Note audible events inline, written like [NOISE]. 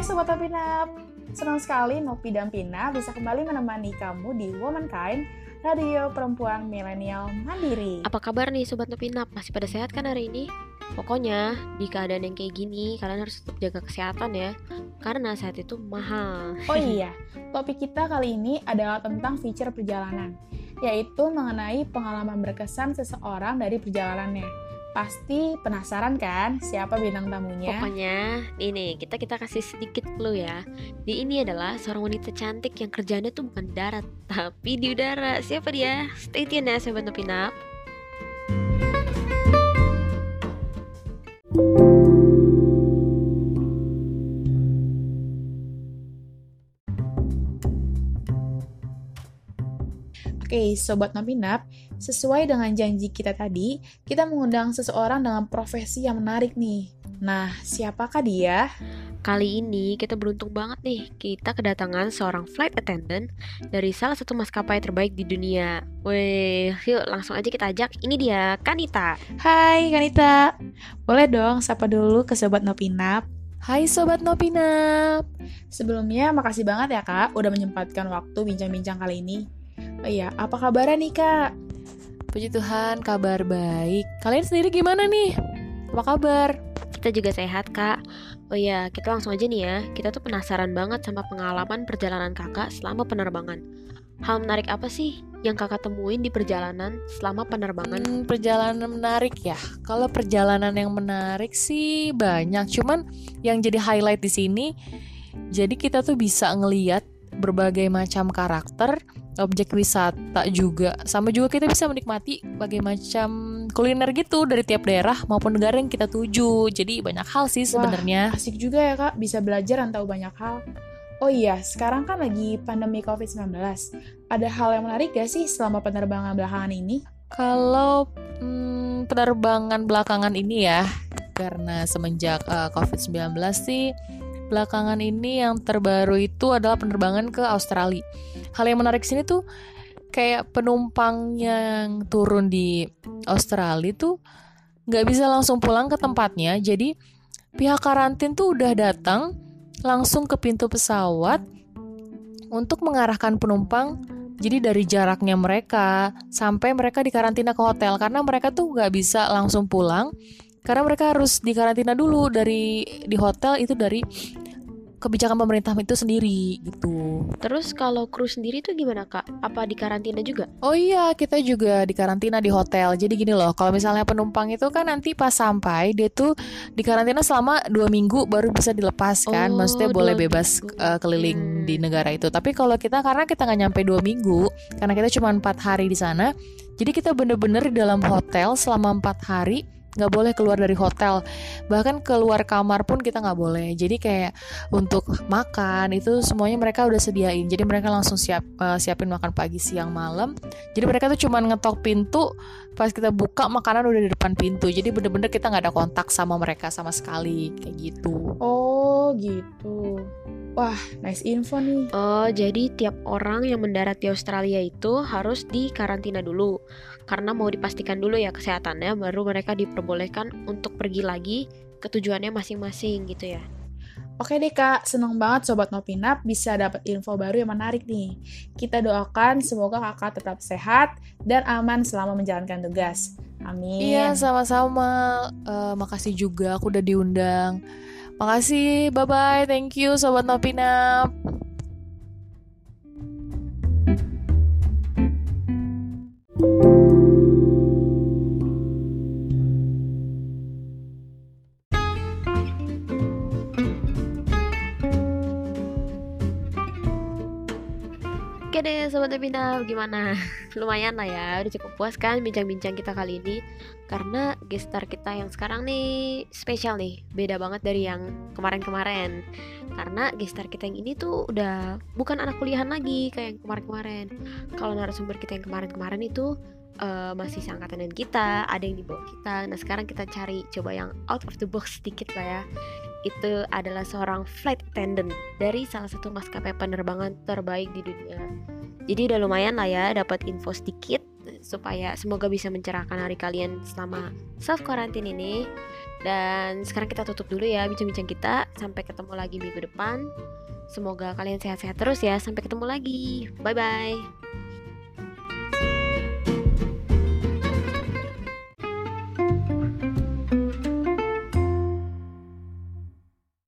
Sobat Pinap. Senang sekali Nopi dan Pina bisa kembali menemani kamu di Womankind, Radio Perempuan Milenial Mandiri. Apa kabar nih Sobat Nopinap? Masih pada sehat kan hari ini? Pokoknya di keadaan yang kayak gini kalian harus tetap jaga kesehatan ya Karena sehat itu mahal Oh [LAUGHS] iya, topik kita kali ini adalah tentang feature perjalanan Yaitu mengenai pengalaman berkesan seseorang dari perjalanannya Pasti penasaran kan siapa bintang tamunya? Pokoknya ini kita kita kasih sedikit clue ya. Di ini adalah seorang wanita cantik yang kerjanya tuh bukan darat tapi di udara. Siapa dia? Stay tune ya sobat Nopinap. Oke, Sobat Nopinap, sesuai dengan janji kita tadi, kita mengundang seseorang dengan profesi yang menarik nih. Nah, siapakah dia? Kali ini kita beruntung banget nih, kita kedatangan seorang flight attendant dari salah satu maskapai terbaik di dunia. Weh, yuk langsung aja kita ajak. Ini dia, Kanita. Hai Kanita, boleh dong sapa dulu ke Sobat Nopinap. Hai Sobat Nopinap Sebelumnya makasih banget ya kak udah menyempatkan waktu bincang-bincang kali ini. Oh iya, apa kabarnya nih kak? Puji Tuhan, kabar baik Kalian sendiri gimana nih? Apa kabar? Kita juga sehat, Kak. Oh iya, kita langsung aja nih ya. Kita tuh penasaran banget sama pengalaman perjalanan kakak selama penerbangan. Hal menarik apa sih yang kakak temuin di perjalanan selama penerbangan? Hmm, perjalanan menarik ya. Kalau perjalanan yang menarik sih banyak, cuman yang jadi highlight di sini jadi kita tuh bisa ngeliat berbagai macam karakter objek wisata juga sama juga kita bisa menikmati berbagai macam kuliner gitu dari tiap daerah maupun negara yang kita tuju jadi banyak hal sih sebenarnya Asik juga ya kak, bisa belajar dan tahu banyak hal. Oh iya, sekarang kan lagi pandemi COVID-19. Ada hal yang menarik gak sih selama penerbangan belakangan ini? kalau hmm, penerbangan belakangan ini ya karena semenjak uh, covid-19 sih belakangan ini yang terbaru itu adalah penerbangan ke Australia. Hal yang menarik sini tuh kayak penumpang yang turun di Australia tuh nggak bisa langsung pulang ke tempatnya. Jadi pihak karantin tuh udah datang langsung ke pintu pesawat untuk mengarahkan penumpang jadi dari jaraknya mereka sampai mereka dikarantina ke hotel. Karena mereka tuh nggak bisa langsung pulang karena mereka harus dikarantina dulu dari di hotel itu dari kebijakan pemerintah itu sendiri gitu. Terus kalau kru sendiri tuh gimana kak? Apa di karantina juga? Oh iya, kita juga dikarantina di hotel. Jadi gini loh, kalau misalnya penumpang itu kan nanti pas sampai dia tuh dikarantina selama dua minggu baru bisa dilepas kan. Oh, Maksudnya boleh bebas minggu. uh, keliling Hmm. di negara itu. Tapi kalau kita karena kita nggak nyampe dua minggu, karena kita cuma empat hari di sana, jadi kita bener-bener di dalam hotel selama empat hari nggak boleh keluar dari hotel. Bahkan keluar kamar pun kita nggak boleh. Jadi kayak untuk makan itu semuanya mereka udah sediain. Jadi mereka langsung siap eh, siapin makan pagi siang malam. Jadi mereka tuh cuman ngetok pintu pas kita buka makanan udah di depan pintu. Jadi bener-bener kita nggak ada kontak sama mereka sama sekali. Kayak gitu. Oh gitu. Wah, nice info nih. Oh, jadi tiap orang yang mendarat di Australia itu harus dikarantina dulu karena mau dipastikan dulu ya kesehatannya baru mereka diperbolehkan untuk pergi lagi ke tujuannya masing-masing gitu ya. Oke deh kak, seneng banget Sobat Nopinap bisa dapat info baru yang menarik nih. Kita doakan semoga kakak tetap sehat dan aman selama menjalankan tugas. Amin. Iya sama-sama Eh, Makasih juga aku udah diundang Makasih bye-bye. Thank you Sobat Nopinap Oke deh Sobat Webinар, gimana? [LAUGHS] Lumayan lah ya, udah cukup puas kan bincang-bincang kita kali ini. Karena gestar kita yang sekarang nih spesial nih Beda banget dari yang kemarin-kemarin. Karena gestar kita yang ini tuh udah bukan anak kuliahan lagi kayak yang kemarin-kemarin. Kalau narasumber kita yang kemarin-kemarin itu eh, masih seangkatan dengan kita Ada yang di bawah kita. Nah sekarang kita cari coba yang out of the box sedikit lah ya itu adalah seorang flight attendant dari salah satu maskapai penerbangan terbaik di dunia. Jadi udah lumayan lah ya dapat info sedikit supaya semoga bisa mencerahkan hari kalian selama self quarantine ini. Dan sekarang kita tutup dulu ya bincang-bincang kita. Sampai ketemu lagi minggu depan. Semoga kalian sehat-sehat terus ya. Sampai ketemu lagi. Bye bye.